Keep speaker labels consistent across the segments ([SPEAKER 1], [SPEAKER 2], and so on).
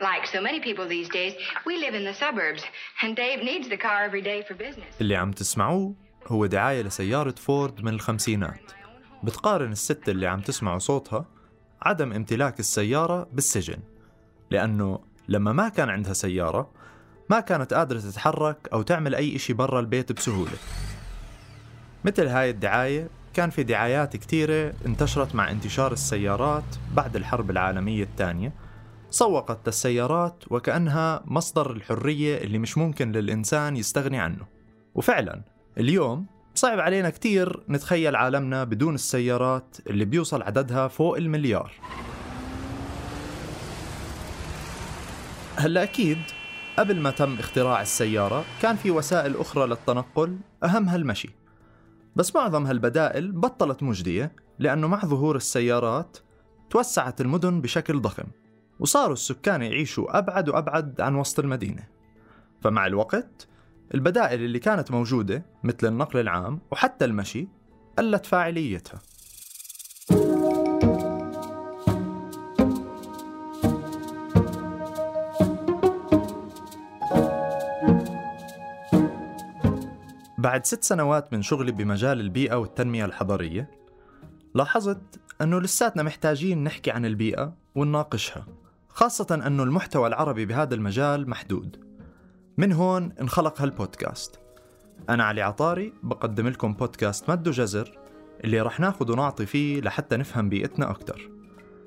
[SPEAKER 1] Like so many people these days, we live in the suburbs, and Dave needs the car every day for business.
[SPEAKER 2] اللي عم تسمعوه هو دعاية لسيارة فورد من الخمسينات. بتقارن الست اللي عم تسمعوا صوتها عدم امتلاك السيارة بالسجن لأنه لما ما كان عندها سيارة ما كانت قادرة تتحرك أو تعمل أي إشي برا البيت بسهولة. مثل هاي الدعاية كان في دعايات كتيرة انتشرت مع انتشار السيارات بعد الحرب العالمية الثانية. سوقت السيارات وكأنها مصدر الحرية اللي مش ممكن للإنسان يستغني عنه. وفعلا اليوم صعب علينا كتير نتخيل عالمنا بدون السيارات اللي بيوصل عددها فوق المليار. هلا أكيد قبل ما تم اختراع السيارة كان في وسائل أخرى للتنقل أهمها المشي بس معظم هالبدائل بطلت مجدية لأنه مع ظهور السيارات توسعت المدن بشكل ضخم. وصاروا السكان يعيشوا أبعد وأبعد عن وسط المدينة. فمع الوقت البدائل اللي كانت موجودة مثل النقل العام وحتى المشي قلت فاعليتها. بعد ست سنوات من شغلي بمجال البيئة والتنمية الحضرية لاحظت أنه لساتنا محتاجين نحكي عن البيئة ونناقشها. خاصة أنه المحتوى العربي بهذا المجال محدود. من هون انخلق هالبودكاست. أنا علي عطاري بقدم لكم بودكاست مد جزر اللي رح ناخد ونعطي فيه لحتى نفهم بيئتنا أكتر.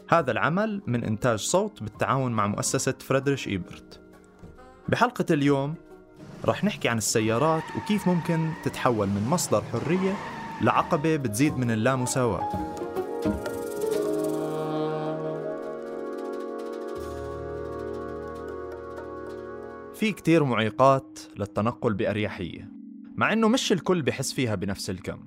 [SPEAKER 2] هذا العمل من إنتاج صوت بالتعاون مع مؤسسة فريدريش إيبرت. بحلقة اليوم رح نحكي عن السيارات وكيف ممكن تتحول من مصدر حرية لعقبة بتزيد من اللامساواة. في كتير معيقات للتنقل بأريحية مع إنه مش الكل بحس فيها بنفس الكم.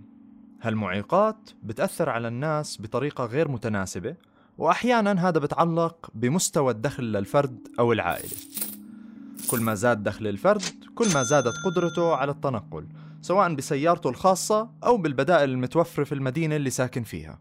[SPEAKER 2] هالمعيقات بتأثر على الناس بطريقة غير متناسبة وأحيانا هذا بتعلق بمستوى الدخل للفرد أو العائلة. كل ما زاد دخل الفرد كل ما زادت قدرته على التنقل سواء بسيارته الخاصة أو بالبدائل المتوفرة في المدينة اللي ساكن فيها.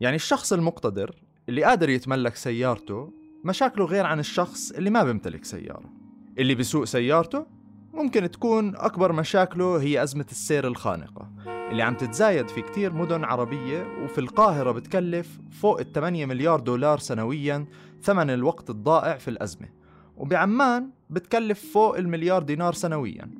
[SPEAKER 2] يعني الشخص المقتدر اللي قادر يتملك سيارته مشاكله غير عن الشخص اللي ما بيمتلك سيارة. اللي بيسوق سيارته ممكن تكون أكبر مشاكله هي أزمة السير الخانقة اللي عم تتزايد في كتير مدن عربية وفي القاهرة بتكلف فوق ال 8 مليار دولار سنويا ثمن الوقت الضائع في الأزمة وبعمان بتكلف فوق المليار دينار سنويا.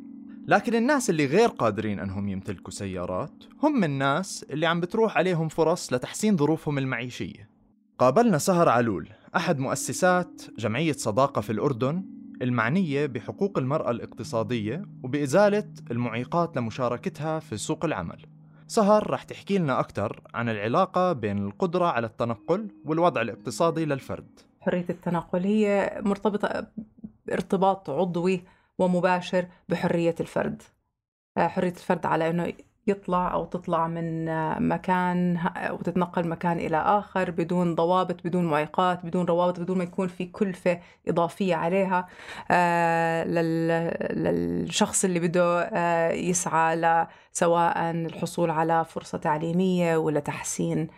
[SPEAKER 2] لكن الناس اللي غير قادرين أنهم يمتلكوا سيارات هم الناس اللي عم بتروح عليهم فرص لتحسين ظروفهم المعيشية. قابلنا سهر علول أحد مؤسسات جمعية صداقة في الأردن المعنية بحقوق المرأة الاقتصادية وبإزالة المعيقات لمشاركتها في سوق العمل. سهر رح تحكي لنا أكثر عن العلاقة بين القدرة على التنقل والوضع الاقتصادي للفرد.
[SPEAKER 3] حرية التنقل هي مرتبطة ارتباط عضوي ومباشر بحرية الفرد. آه، حرية الفرد على أنه يطلع أو تطلع من مكان وتتنقل مكان إلى آخر بدون ضوابط بدون معيقات بدون روابط بدون ما يكون في كلفة إضافية عليها آه، للشخص اللي بده آه، يسعى سواء الحصول على فرصة تعليمية ولا تحسين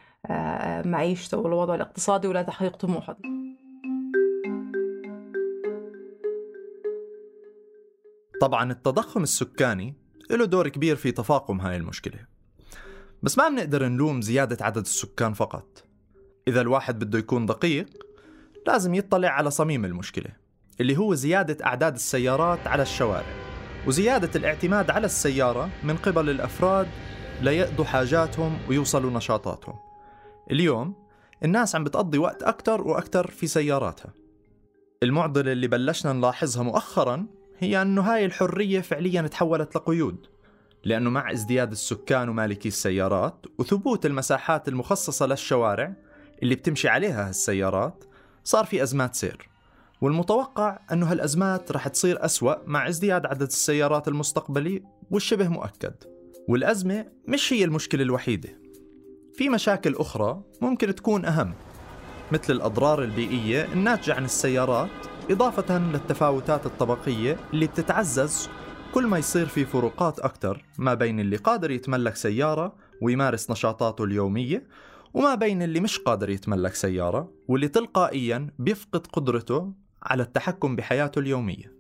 [SPEAKER 3] معيشته والوضع الاقتصادي ولا تحقيق طموحه.
[SPEAKER 2] طبعا التضخم السكاني له دور كبير في تفاقم هاي المشكلة. بس ما بنقدر نلوم زيادة عدد السكان فقط. إذا الواحد بده يكون دقيق لازم يطلع على صميم المشكلة اللي هو زيادة أعداد السيارات على الشوارع وزيادة الاعتماد على السيارة من قبل الأفراد ليقضوا حاجاتهم ويوصلوا نشاطاتهم. اليوم الناس عم بتقضي وقت أكتر وأكتر في سياراتها. المعضلة اللي بلشنا نلاحظها مؤخرا هي أنه هاي الحرية فعليا تحولت لقيود لأنه مع ازدياد السكان ومالكي السيارات وثبوت المساحات المخصصة للشوارع اللي بتمشي عليها هالسيارات صار في أزمات سير. والمتوقع أنه هالأزمات رح تصير أسوأ مع ازدياد عدد السيارات المستقبلي والشبه مؤكد. والأزمة مش هي المشكلة الوحيدة. في مشاكل أخرى ممكن تكون أهم مثل الأضرار البيئية الناتجة عن السيارات إضافة للتفاوتات الطبقية اللي بتتعزز كل ما يصير في فروقات أكثر ما بين اللي قادر يتملك سيارة ويمارس نشاطاته اليومية وما بين اللي مش قادر يتملك سيارة واللي تلقائيا بيفقد قدرته على التحكم بحياته اليومية.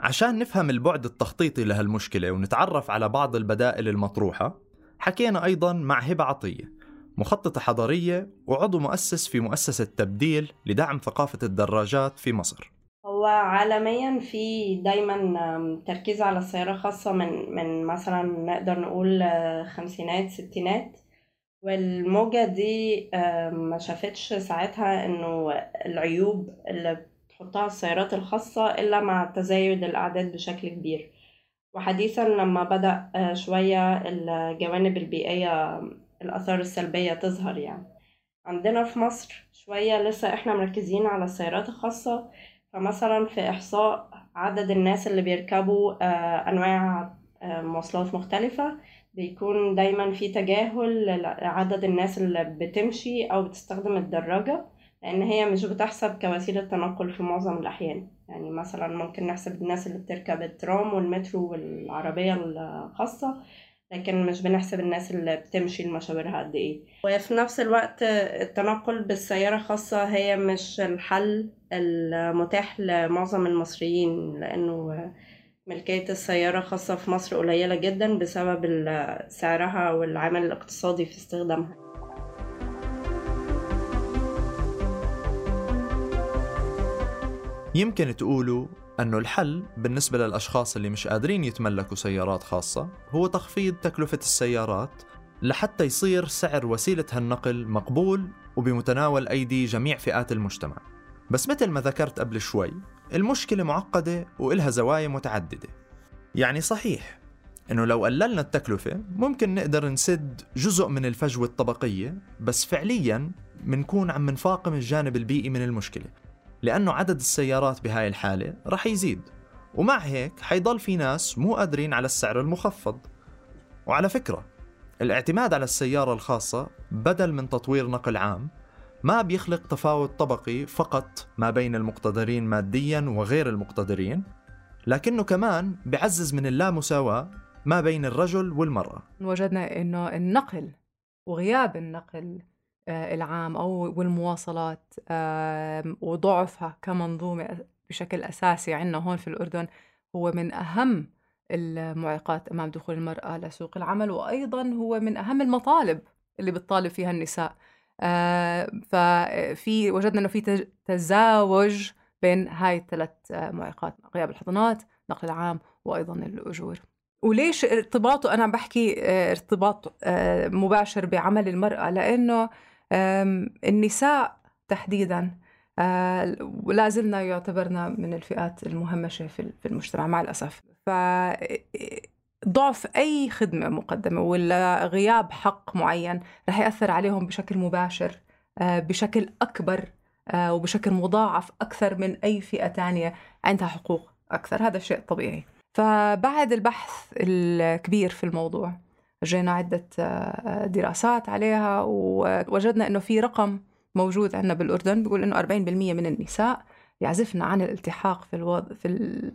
[SPEAKER 2] عشان نفهم البعد التخطيطي لهالمشكلة ونتعرف على بعض البدائل المطروحة حكينا أيضا مع هبة عطية مخططة حضرية وعضو مؤسس في مؤسسة تبديل لدعم ثقافة الدراجات في مصر.
[SPEAKER 4] هو عالميا في دايما تركيز على السيارة خاصة من من مثلا نقدر نقول خمسينات ستينات. والموجة دي ما شافتش ساعتها إنه العيوب اللي بتحطها السيارات الخاصة إلا مع تزايد الأعداد بشكل كبير. وحديثا لما بدأ شوية الجوانب البيئية الآثار السلبية تظهر يعني. عندنا في مصر شوية لسه إحنا مركزين على السيارات الخاصة. فمثلا في إحصاء عدد الناس اللي بيركبوا أنواع مواصلات مختلفة بيكون دايما في تجاهل لعدد الناس اللي بتمشي أو بتستخدم الدراجة لأن هي مش بتحسب كوسيلة تنقل في معظم الأحيان. يعني مثلا ممكن نحسب الناس اللي بتركب الترام والمترو والعربية الخاصة لكن مش بنحسب الناس اللي بتمشي المشاورها قد إيه. وفي نفس الوقت التنقل بالسيارة الخاصة هي مش الحل المتاح لمعظم المصريين لأنه ملكية السيارة خاصة في مصر قليلة جدا بسبب سعرها والعمل الاقتصادي في استخدامها.
[SPEAKER 2] يمكن تقولوا أنه الحل بالنسبة للأشخاص اللي مش قادرين يتملكوا سيارات خاصة هو تخفيض تكلفة السيارات لحتى يصير سعر وسيلة هالنقل مقبول وبمتناول أيدي جميع فئات المجتمع. بس مثل ما ذكرت قبل شوي المشكلة معقدة وإلها زوايا متعددة. يعني صحيح إنه لو قللنا التكلفة ممكن نقدر نسد جزء من الفجوة الطبقية بس فعليا منكون عم نفاقم الجانب البيئي من المشكلة. لأنه عدد السيارات بهاي الحالة رح يزيد. ومع هيك حيضل في ناس مو قادرين على السعر المخفض. وعلى فكرة الاعتماد على السيارة الخاصة بدل من تطوير نقل عام ما بيخلق تفاوت طبقي فقط ما بين المقتدرين ماديا وغير المقتدرين لكنه كمان بعزز من اللامساواة ما بين الرجل والمرأة.
[SPEAKER 3] وجدنا إنه النقل وغياب النقل العام أو والمواصلات وضعفها كمنظومة بشكل أساسي عندنا هون في الأردن هو من أهم المعيقات أمام دخول المرأة لسوق العمل وأيضا هو من أهم المطالب اللي بتطالب فيها النساء. ففي وجدنا إنه في تزاوج بين هاي الثلاث معيقات غياب الحضانات نقل العام وأيضا الأجور. وليش ارتباطه أنا بحكي ارتباط مباشر بعمل المرأة؟ لأنه النساء تحديدا لا زلنا يعتبرنا من الفئات المهمشة في المجتمع مع الأسف. فضعف أي خدمة مقدمة ولا غياب حق معين رح يأثر عليهم بشكل مباشر بشكل أكبر وبشكل مضاعف أكثر من أي فئة تانية عندها حقوق أكثر. هذا شيء طبيعي. فبعد البحث الكبير في الموضوع جينا عدة دراسات عليها ووجدنا أنه في رقم موجود عندنا بالأردن بيقول أنه 40% من النساء يعزفن عن الالتحاق في الوض... في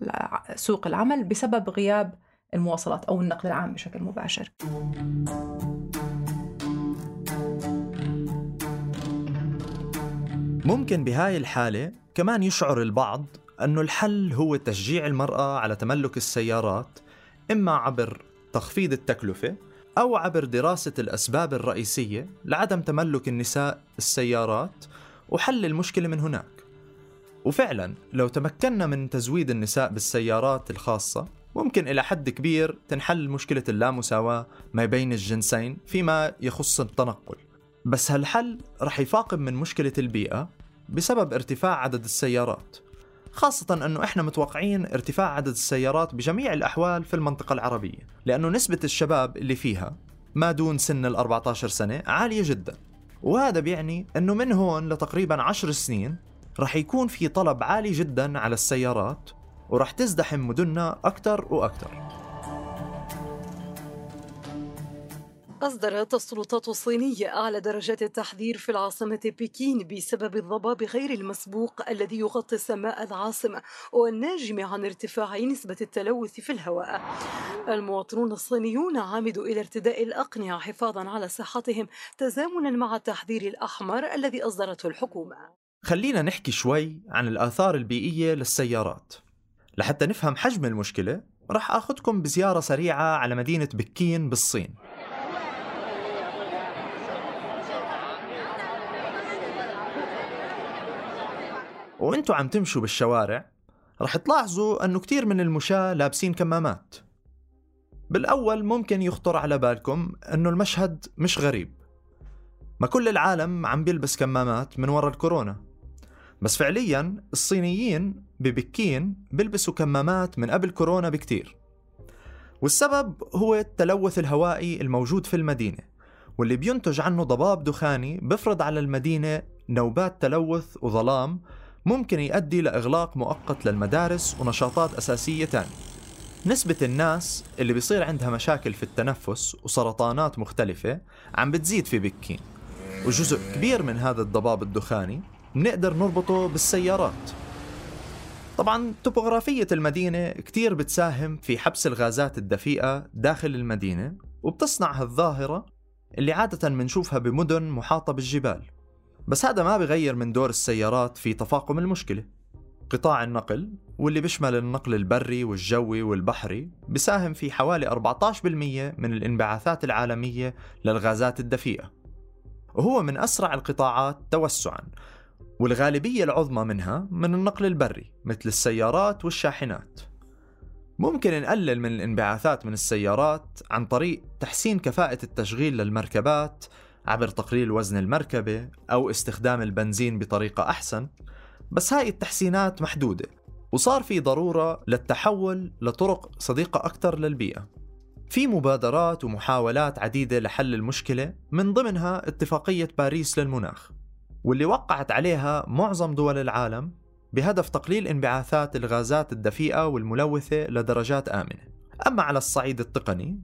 [SPEAKER 3] سوق العمل بسبب غياب المواصلات أو النقل العام بشكل مباشر.
[SPEAKER 2] ممكن بهاي الحالة كمان يشعر البعض أنه الحل هو تشجيع المرأة على تملك السيارات إما عبر تخفيض التكلفة أو عبر دراسة الأسباب الرئيسية لعدم تملك النساء السيارات وحل المشكلة من هناك. وفعلا لو تمكنا من تزويد النساء بالسيارات الخاصة ممكن إلى حد كبير تنحل مشكلة اللامساواة ما بين الجنسين فيما يخص التنقل. بس هالحل رح يفاقم من مشكلة البيئة بسبب ارتفاع عدد السيارات. خاصة أنه إحنا متوقعين ارتفاع عدد السيارات بجميع الأحوال في المنطقة العربية لأنه نسبة الشباب اللي فيها ما دون سن ال 14 سنة عالية جدا. وهذا بيعني أنه من هون لتقريبا 10 سنين رح يكون في طلب عالي جدا على السيارات ورح تزدحم مدننا أكثر وأكثر
[SPEAKER 5] أصدرت السلطات الصينية أعلى درجات التحذير في العاصمة بكين بسبب الضباب غير المسبوق الذي يغطي سماء العاصمة والناجم عن ارتفاع نسبة التلوث في الهواء. المواطنون الصينيون عمدوا إلى ارتداء الأقنعة حفاظا على صحتهم تزامنا مع التحذير الأحمر الذي أصدرته الحكومة.
[SPEAKER 2] خلينا نحكي شوي عن الآثار البيئية للسيارات لحتى نفهم حجم المشكلة رح أخذكم بزيارة سريعة على مدينة بكين بالصين وانتوا عم تمشوا بالشوارع رح تلاحظوا أنه كتير من المشاة لابسين كمامات. بالأول ممكن يخطر على بالكم أنه المشهد مش غريب. ما كل العالم عم بيلبس كمامات من وراء الكورونا. بس فعليا الصينيين ببكين بيلبسوا كمامات من قبل كورونا بكتير. والسبب هو التلوث الهوائي الموجود في المدينة واللي بينتج عنه ضباب دخاني بفرض على المدينة نوبات تلوث وظلام ممكن يؤدي لإغلاق مؤقت للمدارس ونشاطات أساسية تانية. نسبة الناس اللي بيصير عندها مشاكل في التنفس وسرطانات مختلفة عم بتزيد في بكين وجزء كبير من هذا الضباب الدخاني بنقدر نربطه بالسيارات. طبعا توبوغرافية المدينة كتير بتساهم في حبس الغازات الدفيئة داخل المدينة وبتصنع هالظاهرة اللي عادة بنشوفها بمدن محاطة بالجبال. بس هذا ما بغير من دور السيارات في تفاقم المشكلة. قطاع النقل واللي بيشمل النقل البري والجوي والبحري بيساهم في حوالي 14% من الانبعاثات العالمية للغازات الدفيئة. وهو من أسرع القطاعات توسعا والغالبية العظمى منها من النقل البري مثل السيارات والشاحنات. ممكن نقلل من الانبعاثات من السيارات عن طريق تحسين كفاءة التشغيل للمركبات عبر تقليل وزن المركبة أو استخدام البنزين بطريقة أحسن بس هاي التحسينات محدودة وصار في ضرورة للتحول لطرق صديقة أكثر للبيئة. في مبادرات ومحاولات عديدة لحل المشكلة من ضمنها اتفاقية باريس للمناخ واللي وقعت عليها معظم دول العالم بهدف تقليل انبعاثات الغازات الدفيئة والملوثة لدرجات آمنة. أما على الصعيد التقني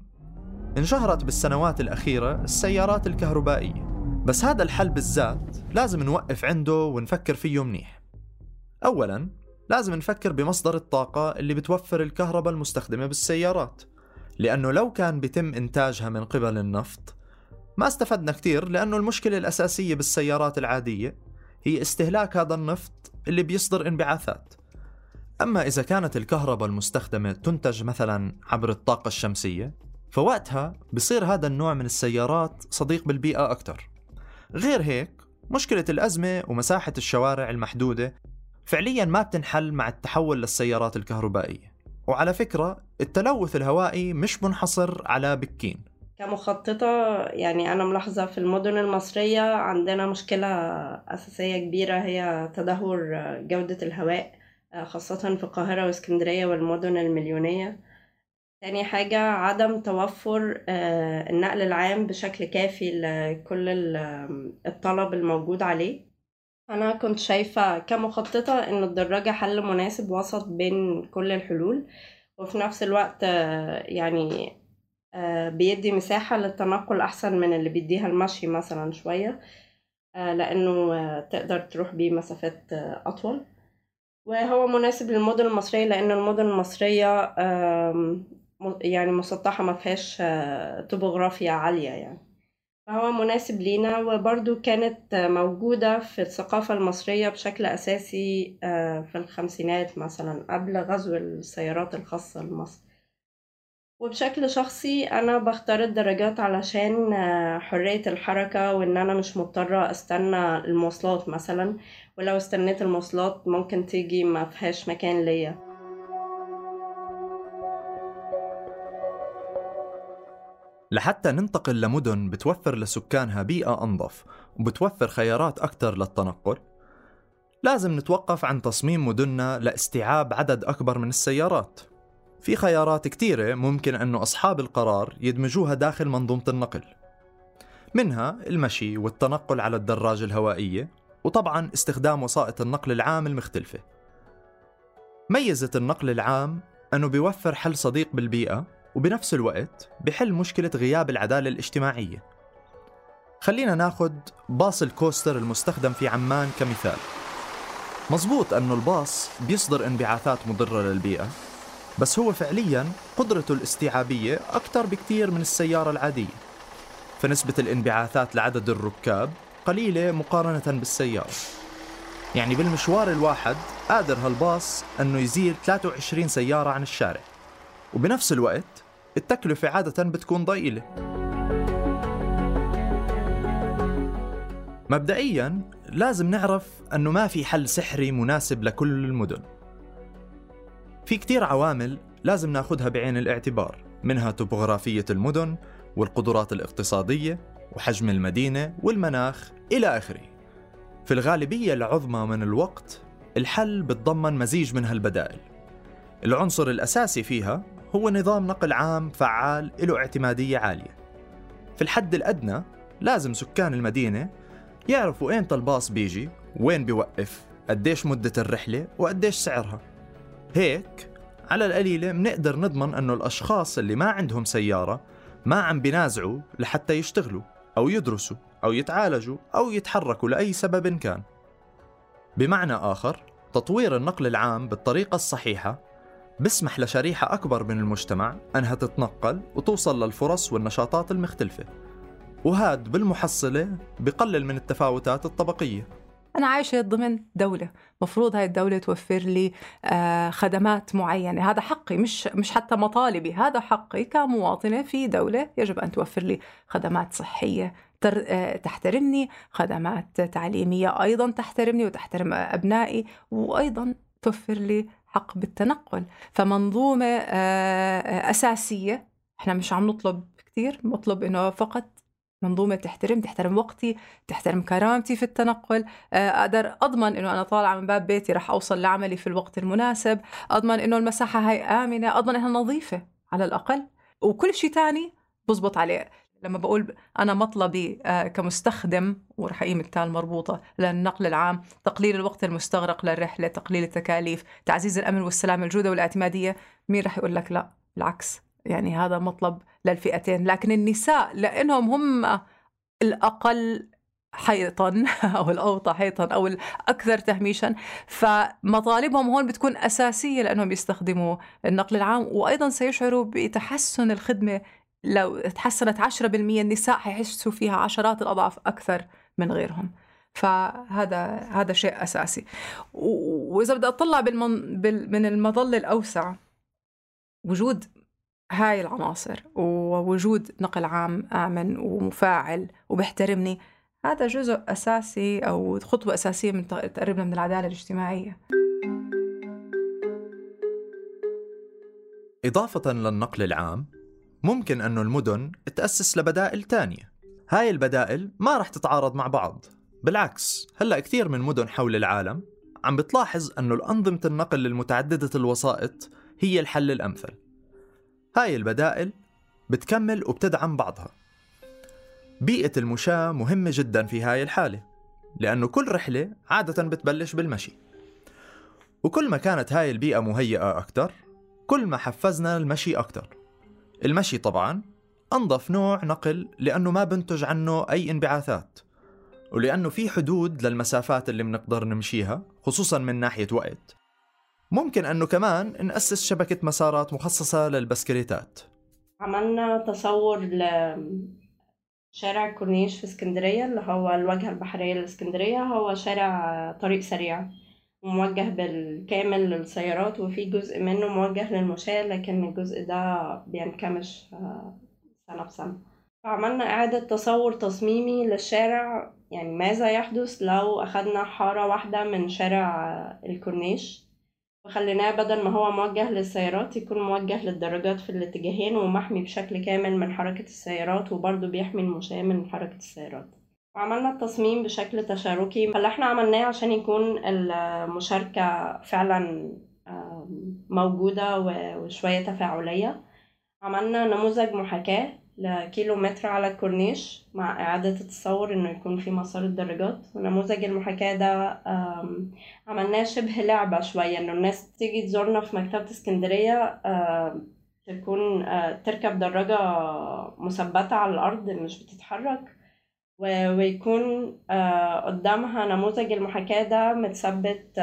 [SPEAKER 2] انشهرت بالسنوات الأخيرة السيارات الكهربائية. بس هذا الحل بالذات لازم نوقف عنده ونفكر فيه منيح. أولا لازم نفكر بمصدر الطاقة اللي بتوفر الكهرباء المستخدمة بالسيارات. لأنه لو كان بيتم إنتاجها من قبل النفط ما استفدنا كتير لأنه المشكلة الأساسية بالسيارات العادية هي استهلاك هذا النفط اللي بيصدر انبعاثات. أما إذا كانت الكهرباء المستخدمة تنتج مثلا عبر الطاقة الشمسية فوقتها بصير هذا النوع من السيارات صديق بالبيئة أكثر غير هيك مشكلة الأزمة ومساحة الشوارع المحدودة فعليا ما بتنحل مع التحول للسيارات الكهربائية. وعلى فكرة التلوث الهوائي مش منحصر على بكين.
[SPEAKER 4] كمخططة يعني أنا ملاحظة في المدن المصرية عندنا مشكلة أساسية كبيرة هي تدهور جودة الهواء خاصة في القاهرة وإسكندرية والمدن المليونية. تاني حاجة عدم توفر آه، النقل العام بشكل كافي لكل الطلب الموجود عليه. أنا كنت شايفة كمخططة إن الدراجة حل مناسب وسط بين كل الحلول وفي نفس الوقت آه، يعني آه، بيدي مساحة للتنقل أحسن من اللي بيديها المشي مثلا شوية لأنه تقدر تروح بيه مسافات أطول. وهو مناسب للمدن المصرية لأن المدن المصرية يعني مسطحة ما فيهاش توبوغرافيا عالية يعني. فهو مناسب لينا وبرضو كانت موجودة في الثقافة المصرية بشكل أساسي آه، في الخمسينات مثلا قبل غزو السيارات الخاصة لمصر. وبشكل شخصي أنا بختار الدراجات علشان آه، حرية الحركة وإن أنا مش مضطرة أستنى المواصلات مثلا. ولو استنيت المواصلات ممكن تيجي ما فيهاش مكان ليا.
[SPEAKER 2] لحتى ننتقل لمدن بتوفر لسكانها بيئة أنظف وبتوفر خيارات أكثر للتنقل لازم نتوقف عن تصميم مدننا لاستيعاب عدد أكبر من السيارات. في خيارات كثيرة ممكن أنه أصحاب القرار يدمجوها داخل منظومة النقل منها المشي والتنقل على الدراجة الهوائية وطبعا استخدام وسائط النقل العام المختلفة. ميزة النقل العام أنه بيوفر حل صديق بالبيئة وبنفس الوقت بحل مشكلة غياب العدالة الاجتماعية. خلينا ناخد باص الكوستر المستخدم في عمان كمثال. مزبوط أنه الباص بيصدر انبعاثات مضرة للبيئة بس هو فعليا قدرته الاستيعابية أكثر بكثير من السيارة العادية. فنسبة الانبعاثات لعدد الركاب قليلة مقارنة بالسيارة. يعني بالمشوار الواحد قادر هالباص أنه يزيل 23 سيارة عن الشارع. وبنفس الوقت التكلفة عادة بتكون ضئيلة. مبدئيا لازم نعرف أنه ما في حل سحري مناسب لكل المدن. في كتير عوامل لازم ناخدها بعين الاعتبار منها توبوغرافية المدن والقدرات الاقتصادية وحجم المدينة والمناخ إلى آخره. في الغالبية العظمى من الوقت الحل بتضمن مزيج من هالبدائل. العنصر الأساسي فيها هو نظام نقل عام فعال له اعتمادية عالية. في الحد الأدنى لازم سكان المدينة يعرفوا اين الباص بيجي وين بيوقف قديش مدة الرحلة وقديش سعرها. هيك على القليلة بنقدر نضمن أنه الأشخاص اللي ما عندهم سيارة ما عم بينازعوا لحتى يشتغلوا أو يدرسوا أو يتعالجوا أو يتحركوا لأي سبب كان. بمعنى آخر تطوير النقل العام بالطريقة الصحيحة بسمح لشريحة أكبر من المجتمع أنها تتنقل وتوصل للفرص والنشاطات المختلفة. وهاد بالمحصلة بقلل من التفاوتات الطبقية.
[SPEAKER 3] أنا عايشة ضمن دولة. مفروض هاي الدولة توفر لي آه، خدمات معينة. هذا حقي مش مش حتى مطالبي. هذا حقي كمواطنة في دولة يجب أن توفر لي خدمات صحية آه، تحترمني خدمات تعليمية أيضا تحترمني وتحترم أبنائي وأيضا توفر لي حق بالتنقل. فمنظومة آه، أساسية. إحنا مش عم نطلب كثير مطلب إنه فقط منظومة تحترم تحترم وقتي تحترم كرامتي في التنقل. آه، أقدر أضمن أنه أنا طالعة من باب بيتي رح أوصل لعملي في الوقت المناسب. أضمن أنه المساحة هاي آمنة. أضمن أنها نظيفة على الأقل. وكل شيء تاني بزبط عليه. لما بقول أنا مطلبي آه، كمستخدم ورح أقيم التال مربوطة للنقل العام تقليل الوقت المستغرق للرحلة تقليل التكاليف تعزيز الأمن والسلام الجودة والاعتمادية مين رح يقول لك لا؟ بالعكس يعني هذا مطلب للفئتين. لكن النساء لأنهم هم الأقل حيطا أو الأوطى حيطا أو الأكثر تهميشا فمطالبهم هون بتكون أساسية لأنهم يستخدموا النقل العام وأيضا سيشعروا بتحسن الخدمة لو تحسنت 10% النساء حيحسوا فيها عشرات الأضعاف أكثر من غيرهم. فهذا هذا شيء أساسي. وإذا بدي أطلع بالمن... بال... من المظله الأوسع وجود هاي العناصر ووجود نقل عام آمن ومفاعل وبيحترمني هذا جزء أساسي أو خطوة أساسية من تقربنا من العدالة الاجتماعية.
[SPEAKER 2] إضافة للنقل العام ممكن أنه المدن تأسس لبدائل تانية. هاي البدائل ما رح تتعارض مع بعض. بالعكس هلأ كثير من مدن حول العالم عم بتلاحظ أنه الأنظمة النقل المتعددة الوسائط هي الحل الأمثل. هاي البدائل بتكمل وبتدعم بعضها. بيئة المشاة مهمة جدا في هاي الحالة لأنه كل رحلة عادة بتبلش بالمشي. وكل ما كانت هاي البيئة مهيئة أكتر كل ما حفزنا المشي أكتر. المشي طبعا أنظف نوع نقل لأنه ما بنتج عنه أي انبعاثات ولأنه في حدود للمسافات اللي بنقدر نمشيها خصوصا من ناحية وقت. ممكن أنه كمان نأسس شبكة مسارات مخصصة للبسكليتات.
[SPEAKER 4] عملنا تصور لشارع كورنيش في اسكندرية اللي هو الواجهة البحرية لاسكندرية هو شارع طريق سريع. موجه بالكامل للسيارات وفي جزء منه موجه للمشاة لكن الجزء ده بينكمش آه، سنة بسنة فعملنا إعادة تصور تصميمي للشارع. يعني ماذا يحدث لو أخدنا حارة واحدة من شارع الكورنيش؟ وخليناه بدل ما هو موجه للسيارات يكون موجه للدراجات في الاتجاهين ومحمي بشكل كامل من حركة السيارات وبرضه بيحمي المشاة من حركة السيارات. وعملنا التصميم بشكل تشاركي. فاللي إحنا عملناه عشان يكون المشاركة فعلا موجودة وشوية تفاعلية. عملنا نموذج محاكاة لكيلو متر على الكورنيش مع إعادة التصور إنه يكون في مسار الدراجات ونموذج المحاكاة ده عملناه شبه لعبة شوية إنه الناس تيجي تزورنا في مكتبة اسكندرية تكون تركب دراجة مثبتة على الأرض مش بتتحرك. ويكون قدامها نموذج المحاكاة ده متثبت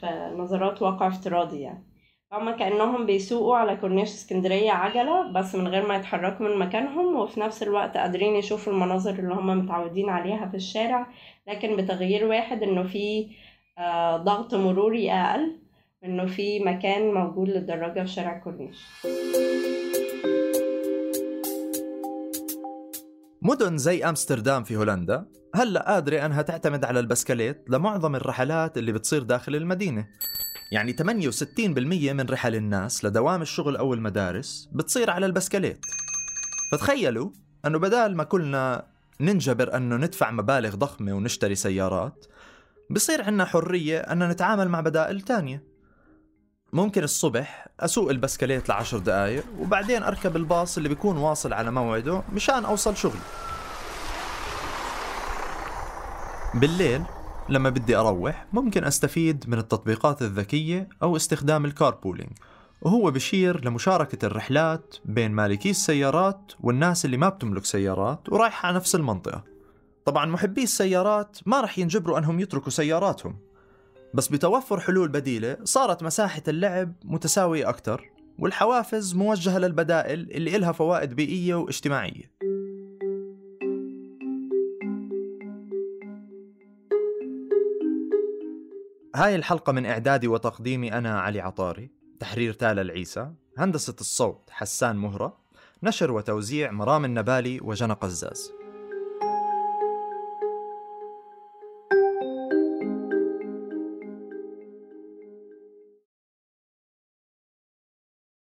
[SPEAKER 4] في نظارات واقع افتراضي يعني. هما كأنهم بيسوقوا على كورنيش اسكندرية عجلة بس من غير ما يتحركوا من مكانهم وفي نفس الوقت قادرين يشوفوا المناظر اللي هما متعودين عليها في الشارع لكن بتغيير واحد إنه في آه، ضغط مروري أقل إنه في مكان موجود للدراجة في شارع كورنيش.
[SPEAKER 2] مدن زي أمستردام في هولندا هلأ قادرة أنها تعتمد على البسكليت لمعظم الرحلات اللي بتصير داخل المدينة. يعني 68% من رحل الناس لدوام الشغل أو المدارس بتصير على البسكليت. فتخيلوا أنه بدال ما كلنا ننجبر أنه ندفع مبالغ ضخمة ونشتري سيارات بصير عنا حرية أن نتعامل مع بدائل تانية. ممكن الصبح أسوق البسكليت لعشر دقايق وبعدين أركب الباص اللي بيكون واصل على موعده مشان أوصل شغلي. بالليل لما بدي أروح ممكن أستفيد من التطبيقات الذكية أو استخدام ال carpooling. وهو بشير لمشاركة الرحلات بين مالكي السيارات والناس اللي ما بتملك سيارات ورايحة على نفس المنطقة. طبعا محبي السيارات ما رح ينجبروا أنهم يتركوا سياراتهم. بس بتوفر حلول بديلة صارت مساحة اللعب متساوية أكثر والحوافز موجهة للبدائل اللي إلها فوائد بيئية واجتماعية. هاي الحلقة من إعدادي وتقديمي أنا علي عطاري تحرير تالا العيسى هندسة الصوت حسان مهرة نشر وتوزيع مرام النبالي وجنى قزاز.